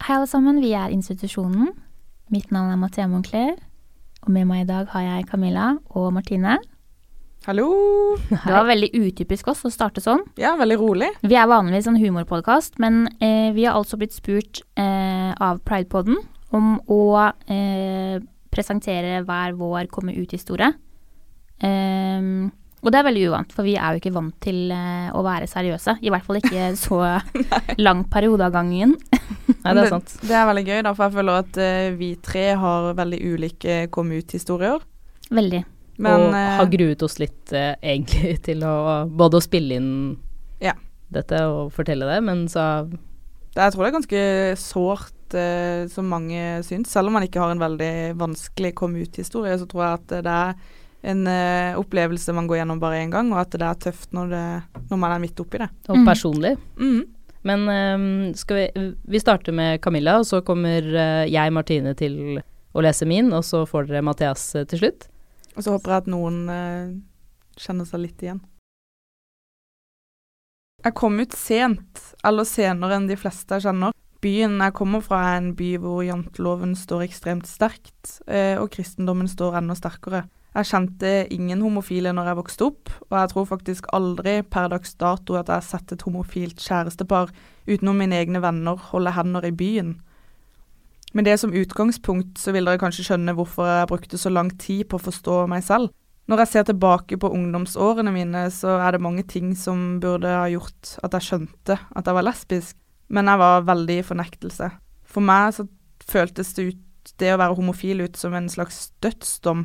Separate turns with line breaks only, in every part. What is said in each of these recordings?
Hei, alle sammen. Vi er Institusjonen. Mitt navn er Mathea Moncler. Og med meg i dag har jeg Camilla og Martine.
Hallo!
Det var veldig utypisk oss å starte sånn.
Ja, veldig rolig.
Vi er vanligvis en humorpodkast, men eh, vi har altså blitt spurt eh, av Pridepoden om å eh, presentere hver vår komme ut-historie. Um, og det er veldig uvant, for vi er jo ikke vant til uh, å være seriøse. I hvert fall ikke så lang periode av gangen.
Nei, det er sant.
Det, det, er veldig gøy, da, for jeg føler at uh, vi tre har veldig ulike kom ut-historier.
Veldig.
Men, og uh, har gruet oss litt egentlig til å både å spille inn
ja.
dette og fortelle det, men så
det, Jeg tror det er ganske sårt, som mange syns. Selv om man ikke har en veldig vanskelig komme ut-historie, så tror jeg at det er en uh, opplevelse man går gjennom bare én gang, og at det er tøft når, det, når man er midt oppi det.
Og mm. personlig.
Mm.
Men um, skal vi Vi starter med Camilla, og så kommer uh, jeg, Martine, til å lese min, og så får dere Mathias uh, til slutt.
Og så håper jeg at noen kjenner seg litt igjen. Jeg kom ut sent, eller senere enn de fleste jeg kjenner. Byen jeg kommer fra er en by hvor janteloven står ekstremt sterkt, og kristendommen står enda sterkere. Jeg kjente ingen homofile når jeg vokste opp, og jeg tror faktisk aldri per dags dato at jeg har sett et homofilt kjærestepar utenom mine egne venner holde hender i byen. Med det som utgangspunkt så vil dere kanskje skjønne hvorfor jeg brukte så lang tid på å forstå meg selv. Når jeg ser tilbake på ungdomsårene mine, så er det mange ting som burde ha gjort at jeg skjønte at jeg var lesbisk, men jeg var veldig i fornektelse. For meg så føltes det ut, det å være homofil ut som en slags dødsdom.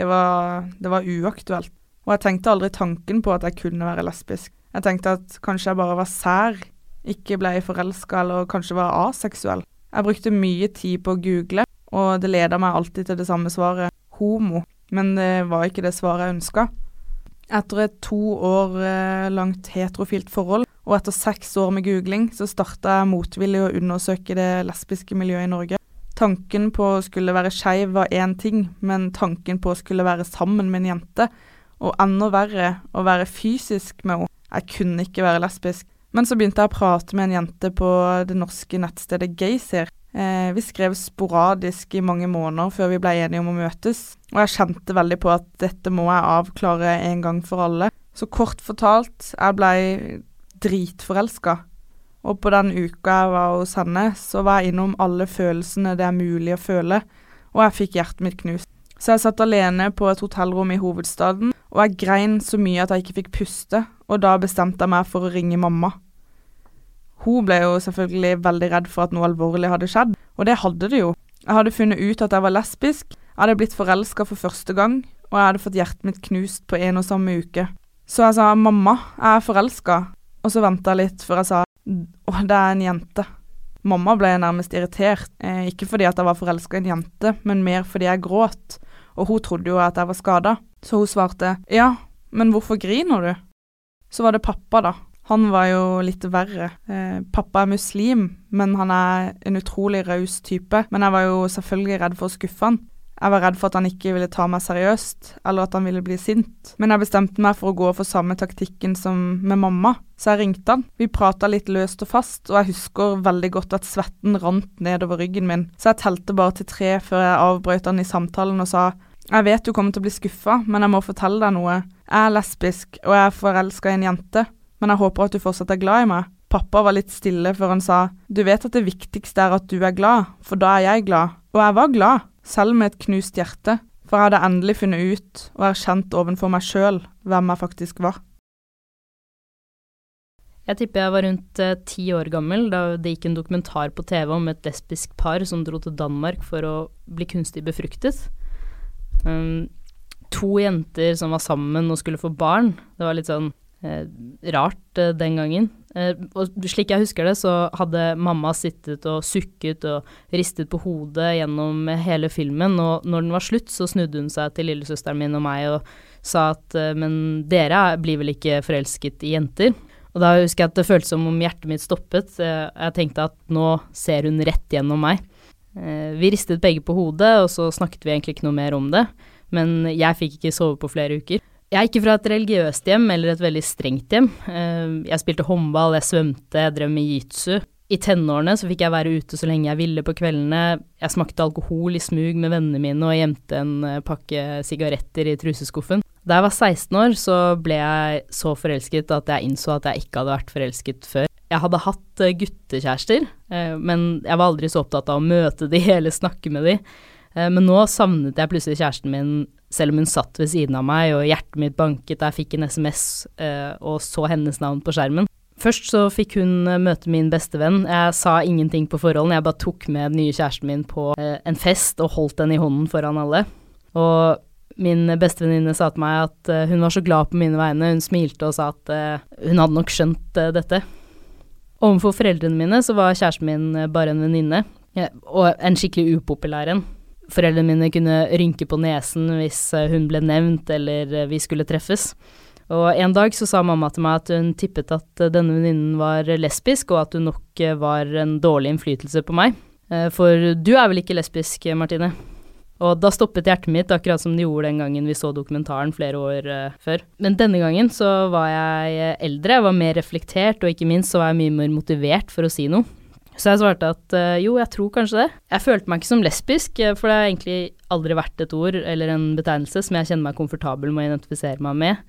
Det var, det var uaktuelt. Og jeg tenkte aldri tanken på at jeg kunne være lesbisk. Jeg tenkte at kanskje jeg bare var sær, ikke ble forelska eller kanskje var aseksuell. Jeg brukte mye tid på å google, og det leda meg alltid til det samme svaret homo. Men det var ikke det svaret jeg ønska. Etter et to år eh, langt heterofilt forhold, og etter seks år med googling, så starta jeg motvillig å undersøke det lesbiske miljøet i Norge. Tanken på å skulle være skeiv var én ting, men tanken på å skulle være sammen med en jente, og enda verre, å være fysisk med henne Jeg kunne ikke være lesbisk. Men så begynte jeg å prate med en jente på det norske nettstedet Gaysir. Eh, vi skrev sporadisk i mange måneder før vi ble enige om å møtes, og jeg kjente veldig på at dette må jeg avklare en gang for alle. Så kort fortalt, jeg blei dritforelska. Og på den uka jeg var hos henne, så var jeg innom alle følelsene det er mulig å føle, og jeg fikk hjertet mitt knust. Så jeg satt alene på et hotellrom i hovedstaden, og jeg grein så mye at jeg ikke fikk puste, og da bestemte jeg meg for å ringe mamma. Hun ble jo selvfølgelig veldig redd for at noe alvorlig hadde skjedd, og det hadde det jo. Jeg hadde funnet ut at jeg var lesbisk, jeg hadde blitt forelska for første gang, og jeg hadde fått hjertet mitt knust på en og samme uke. Så jeg sa mamma, jeg er forelska, og så venta jeg litt før jeg sa å, det er en jente. Mamma ble nærmest irritert, eh, ikke fordi at jeg var forelska i en jente, men mer fordi jeg gråt, og hun trodde jo at jeg var skada. Så hun svarte ja, men hvorfor griner du? Så var det pappa, da. Han var jo litt verre. Eh, pappa er muslim, men han er en utrolig raus type. Men jeg var jo selvfølgelig redd for å skuffe han. Jeg var redd for at han ikke ville ta meg seriøst, eller at han ville bli sint. Men jeg bestemte meg for å gå for samme taktikken som med mamma, så jeg ringte han. Vi prata litt løst og fast, og jeg husker veldig godt at svetten rant nedover ryggen min, så jeg telte bare til tre før jeg avbrøt han i samtalen og sa jeg vet du kommer til å bli skuffa, men jeg må fortelle deg noe. Jeg er lesbisk, og jeg er forelska i en jente, men jeg håper at du fortsatt er glad i meg. Pappa var litt stille før han sa du vet at det viktigste er at du er glad, for da er jeg glad. Og jeg var glad selv med et knust hjerte, for jeg hadde endelig funnet ut og erkjent ovenfor meg sjøl hvem jeg faktisk var.
Jeg tipper jeg var rundt eh, ti år gammel da det gikk en dokumentar på TV om et lesbisk par som dro til Danmark for å bli kunstig befruktet. Um, to jenter som var sammen og skulle få barn. Det var litt sånn rart eh, den gangen. Eh, og slik jeg husker det, så hadde mamma sittet og sukket og ristet på hodet gjennom hele filmen, og når den var slutt, så snudde hun seg til lillesøsteren min og meg og sa at eh, men dere blir vel ikke forelsket i jenter? Og da husker jeg at det føltes som om hjertet mitt stoppet. Eh, jeg tenkte at nå ser hun rett gjennom meg. Vi ristet begge på hodet, og så snakket vi egentlig ikke noe mer om det. Men jeg fikk ikke sove på flere uker. Jeg er ikke fra et religiøst hjem eller et veldig strengt hjem. Eh, jeg spilte håndball, jeg svømte, jeg drev med jitsu. I tenårene så fikk jeg være ute så lenge jeg ville på kveldene. Jeg smakte alkohol i smug med vennene mine og gjemte en eh, pakke sigaretter i truseskuffen. Da jeg var 16 år, så ble jeg så forelsket at jeg innså at jeg ikke hadde vært forelsket før. Jeg hadde hatt eh, guttekjærester, men jeg var aldri så opptatt av å møte de eller snakke med de. Men nå savnet jeg plutselig kjæresten min selv om hun satt ved siden av meg og hjertet mitt banket da jeg fikk en SMS og så hennes navn på skjermen. Først så fikk hun eh, møte min bestevenn. Jeg sa ingenting på forholdene, jeg bare tok med den nye kjæresten min på eh, en fest og holdt den i hånden foran alle. Og min bestevenninne sa til meg at eh, hun var så glad på mine vegne. Hun smilte og sa at uh, hun hadde nok skjønt uh, dette. Overfor foreldrene mine så var kjæresten min bare en venninne, og en skikkelig upopulær en. Foreldrene mine kunne rynke på nesen hvis hun ble nevnt eller vi skulle treffes. Og en dag så sa mamma til meg at hun tippet at eh, denne venninnen var lesbisk, og at hun nok eh, var en dårlig innflytelse på meg. Eh, for du er vel ikke lesbisk, Martine? Og da stoppet hjertet mitt, akkurat som det gjorde den gangen vi så dokumentaren flere år før. Men denne gangen så var jeg eldre, jeg var mer reflektert, og ikke minst så var jeg mye mer motivert for å si noe. Så jeg svarte at uh, jo, jeg tror kanskje det. Jeg følte meg ikke som lesbisk, for det har egentlig aldri vært et ord eller en betegnelse som jeg kjenner meg komfortabel med å identifisere meg med.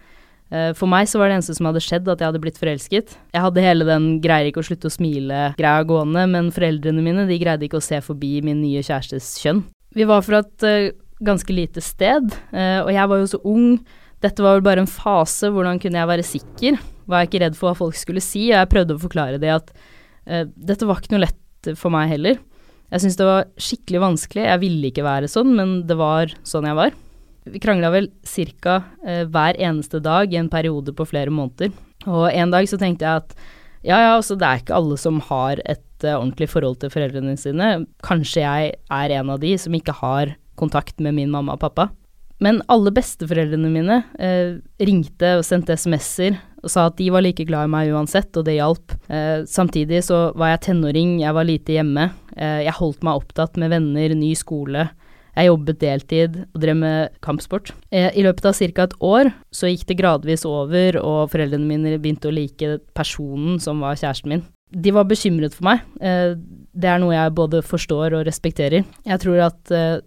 Eh, for meg så var det eneste som hadde skjedd, at jeg hadde blitt forelsket. Jeg hadde hele den greier ikke å slutte å smile-greia gående, men foreldrene mine de greide ikke å se forbi min nye kjærestes kjønn. Vi var fra et ganske lite sted, og jeg var jo så ung. Dette var vel bare en fase, hvordan kunne jeg være sikker? Var jeg ikke redd for hva folk skulle si? Og jeg prøvde å forklare det at dette var ikke noe lett for meg heller. Jeg syntes det var skikkelig vanskelig, jeg ville ikke være sånn, men det var sånn jeg var. Vi krangla vel ca. Eh, hver eneste dag i en periode på flere måneder. Og en dag så tenkte jeg at ja, ja, altså det er ikke alle som har et uh, ordentlig forhold til foreldrene sine. Kanskje jeg er en av de som ikke har kontakt med min mamma og pappa. Men alle besteforeldrene mine eh, ringte og sendte SMS-er og sa at de var like glad i meg uansett, og det hjalp. Eh, samtidig så var jeg tenåring, jeg var lite hjemme. jeg holdt meg opptatt med venner, ny skole. Jeg jobbet deltid og drev med kampsport. Eh, I løpet av ca. et år så gikk det gradvis over, og foreldrene mine begynte å like personen som var kjæresten min. De var bekymret for meg. Eh, det er noe jeg både forstår og respekterer. Jeg tror at eh,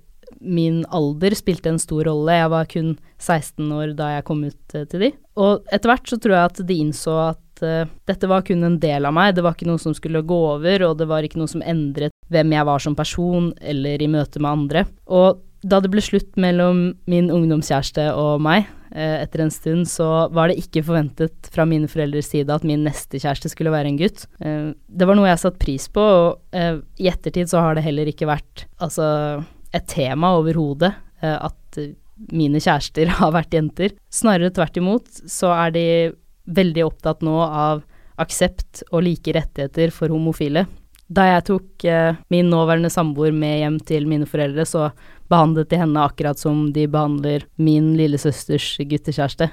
min alder spilte en stor rolle. Jeg var kun 16 år da jeg kom ut til de. Og etter hvert så tror jeg at de innså at dette var kun en del av meg, det var ikke noe som skulle gå over, og det var ikke noe som endret hvem jeg var som person, eller i møte med andre. Og da det ble slutt mellom min ungdomskjæreste og meg, eh, etter en stund, så var det ikke forventet fra mine foreldres side at min neste kjæreste skulle være en gutt. Eh, det var noe jeg satte pris på, og eh, i ettertid så har det heller ikke vært altså, et tema overhodet at mine kjærester har vært jenter. Snarere tvert imot så er de veldig opptatt nå av aksept og like rettigheter for homofile. Da jeg tok eh, min nåværende samboer med hjem til mine foreldre, så behandlet de henne akkurat som de behandler min lillesøsters guttekjæreste.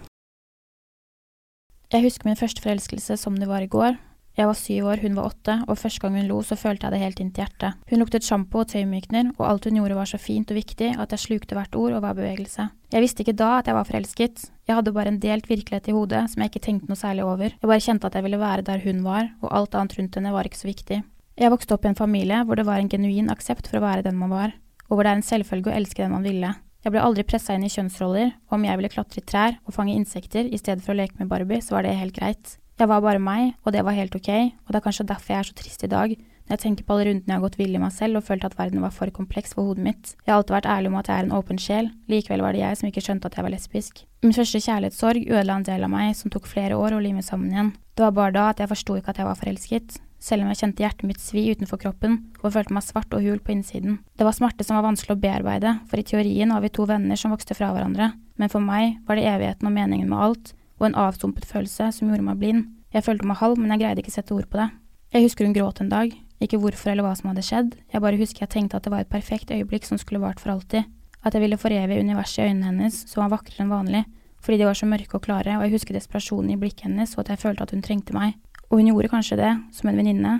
Jeg husker min første forelskelse som det var i går. Jeg var syv år, hun var åtte, og første gang hun lo, så følte jeg det helt inn til hjertet. Hun luktet sjampo og tøymykner, og alt hun gjorde var så fint og viktig at jeg slukte hvert ord og hver bevegelse. Jeg visste ikke da at jeg var forelsket, jeg hadde bare en delt virkelighet i hodet som jeg ikke tenkte noe særlig over, jeg bare kjente at jeg ville være der hun var, og alt annet rundt henne var ikke så viktig. Jeg vokste opp i en familie hvor det var en genuin aksept for å være den man var, og hvor det er en selvfølge å elske den man ville. Jeg ble aldri pressa inn i kjønnsroller, og om jeg ville klatre i trær og fange insekter i stedet for å leke med Barbie, så var det helt greit. Jeg var bare meg, og det var helt ok, og det er kanskje derfor jeg er så trist i dag, når jeg tenker på alle rundene jeg har gått vill i meg selv og følt at verden var for kompleks for hodet mitt. Jeg har alltid vært ærlig om at jeg er en åpen sjel, likevel var det jeg som ikke skjønte at jeg var lesbisk. Min første kjærlighetssorg ødela en del av meg som tok flere år å lime sammen igjen. Det var bare da at jeg forsto ikke at jeg var forelsket selv om jeg kjente hjertet mitt svi utenfor kroppen og følte meg svart og hul på innsiden. Det var smerte som var vanskelig å bearbeide, for i teorien var vi to venner som vokste fra hverandre, men for meg var det evigheten og meningen med alt, og en avstumpet følelse som gjorde meg blind. Jeg følte meg halv, men jeg greide ikke å sette ord på det. Jeg husker hun gråt en dag, ikke hvorfor eller hva som hadde skjedd, jeg bare husker jeg tenkte at det var et perfekt øyeblikk som skulle vart for alltid, at jeg ville forevige universet i øynene hennes, som var vakrere enn vanlig, fordi de var så mørke og klare, og jeg husker desperasjonen i blikket hennes og at jeg følte at hun trengte meg. Og hun gjorde kanskje det, som en venninne,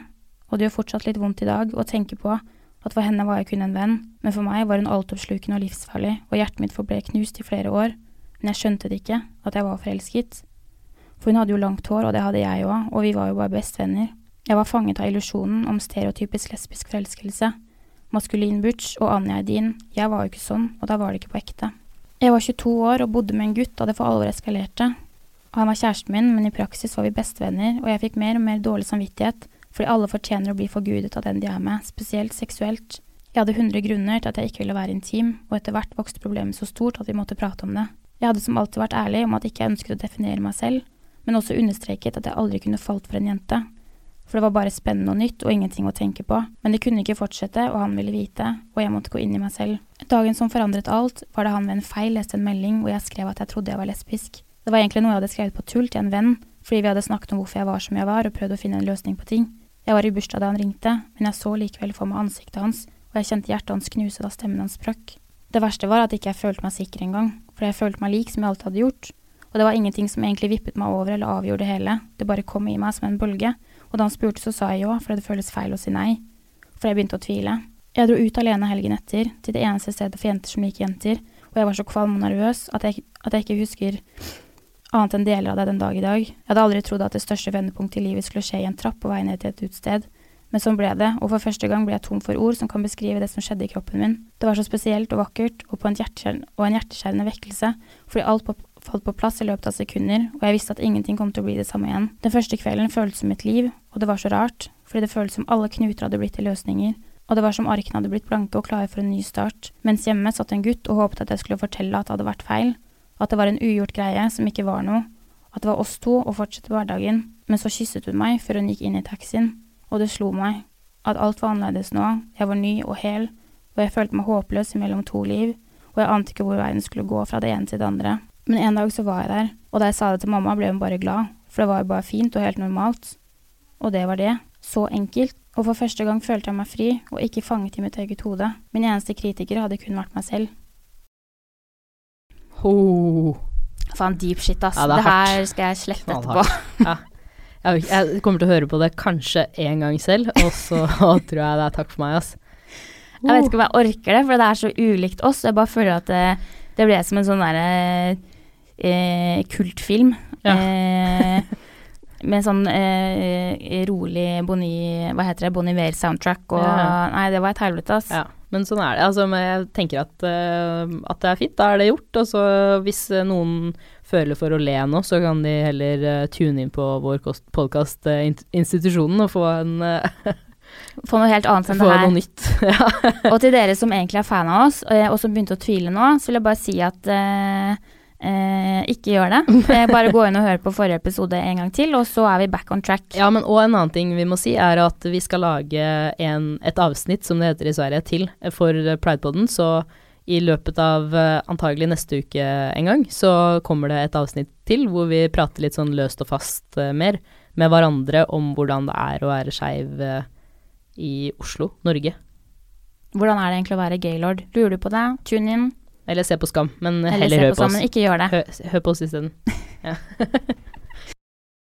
og det gjør fortsatt litt vondt i dag å tenke på at for henne var jeg kun en venn, men for meg var hun altoppslukende og livsfarlig, og hjertet mitt forble knust i flere år, men jeg skjønte det ikke, at jeg var forelsket. For hun hadde jo langt hår, og det hadde jeg òg, og vi var jo bare bestevenner. Jeg var fanget av illusjonen om stereotypisk lesbisk forelskelse. Maskulin butch og Anja Edin. Jeg var jo ikke sånn, og da var det ikke på ekte. Jeg var 22 år og bodde med en gutt da det for alvor eskalerte. Han var kjæresten min, men i praksis var vi bestevenner, og jeg fikk mer og mer dårlig samvittighet, fordi alle fortjener å bli forgudet av den de er med, spesielt seksuelt. Jeg hadde 100 grunner til at jeg ikke ville være intim, og etter hvert vokste problemet så stort at vi måtte prate om det. Jeg hadde som alltid vært ærlig om at ikke jeg ønsket å definere meg selv, men også understreket at jeg aldri kunne falt for en jente. For det var bare spennende og nytt og ingenting å tenke på. Men det kunne ikke fortsette, og han ville vite, og jeg måtte gå inn i meg selv. Dagen som forandret alt, var da han ved en feil leste en melding hvor jeg skrev at jeg trodde jeg var lesbisk. Det var egentlig noe jeg hadde skrevet på tull til en venn, fordi vi hadde snakket om hvorfor jeg var som jeg var, og prøvd å finne en løsning på ting. Jeg var i bursdag da han ringte, men jeg så likevel for meg ansiktet hans, og jeg kjente hjertet hans knuse da stemmen hans sprakk. Det verste var at ikke jeg følte meg sikker engang, for jeg følte meg lik som jeg alltid hadde gjort, og det var ingenting som egentlig vippet meg over eller avgjorde det hele, det bare kom i meg som en bølge, og da han spurte, så sa jeg ja, for det føles feil å si nei. For jeg begynte å tvile. Jeg dro ut alene helgen etter, til det eneste stedet for jenter som liker jenter, og jeg var så kvalm og nervøs at jeg, at jeg ikke husker annet enn deler av det den dag i dag. Jeg hadde aldri trodd at det største vendepunktet i livet skulle skje i en trapp på vei ned til et utsted. Men sånn ble det, og for første gang ble jeg tom for ord som kan beskrive det som skjedde i kroppen min. Det var så spesielt og vakkert, og, en, og en hjerteskjærende vekkelse, fordi alt på falt på plass i løpet av sekunder, og jeg visste at ingenting kom til å bli det samme igjen. Den første kvelden føltes som et liv, og det var så rart, fordi det føltes som alle knuter hadde blitt til løsninger, og det var som arkene hadde blitt blanke og klare for en ny start, mens hjemme satt en gutt og håpet at jeg skulle fortelle at det hadde vært feil, at det var en ugjort greie som ikke var noe, at det var oss to og fortsette hverdagen, men så kysset hun meg før hun gikk inn i taxien, og det slo meg, at alt var annerledes nå, jeg var ny og hel, og jeg følte meg håpløs mellom to liv, og jeg ante ikke hvor verden skulle gå fra det ene til det andre. Men en dag så var jeg der, og da jeg sa det til mamma, ble hun bare glad, for det var jo bare fint og helt normalt. Og det var det. Så enkelt. Og for første gang følte jeg meg fri, og ikke fanget i mitt eget hode. Min eneste kritiker hadde kun vært meg selv.
Ho.
Faen, deep shit, ass.
Ja,
det,
det
her skal jeg slette etterpå.
ja. Jeg kommer til å høre på det kanskje én gang selv, og så tror jeg det er takk for meg, ass.
Jeg vet ikke om jeg orker det, for det er så ulikt oss. Jeg bare føler at det, det ble som en sånn derre eh, kultfilm. Ja. Eh, med sånn eh, rolig Bonnie Hva heter det? Bonnie Iver-soundtrack og ja. Nei, det var et helvete, ass.
Ja, men sånn er det. Altså, jeg tenker at, uh, at det er fint. Da er det gjort. Og så hvis noen føler for å le nå, så kan de heller uh, tune inn på vår podkast uh, Institusjonen og få en
Få noe helt annet enn det her.
noe nytt. ja.
og til dere som egentlig er fan av oss, og som begynte å tvile nå, så vil jeg bare si at eh, eh, ikke gjør det. bare gå inn og hør på forrige episode en gang til, og så er vi back on track.
Ja, men og en annen ting vi må si, er at vi skal lage en, et avsnitt, som det heter i Sverige, til for Pridepoden. Så i løpet av uh, antagelig neste uke en gang, så kommer det et avsnitt til hvor vi prater litt sånn løst og fast uh, mer med hverandre om hvordan det er å være skeiv. Uh, i Oslo, Norge.
Hvordan er det egentlig å være gaylord? Lurer du på det? Tune in.
Eller se på Skam, men Eller heller hør på, på oss.
Skam, men ikke gjør det.
Hør, hør på oss isteden. ja.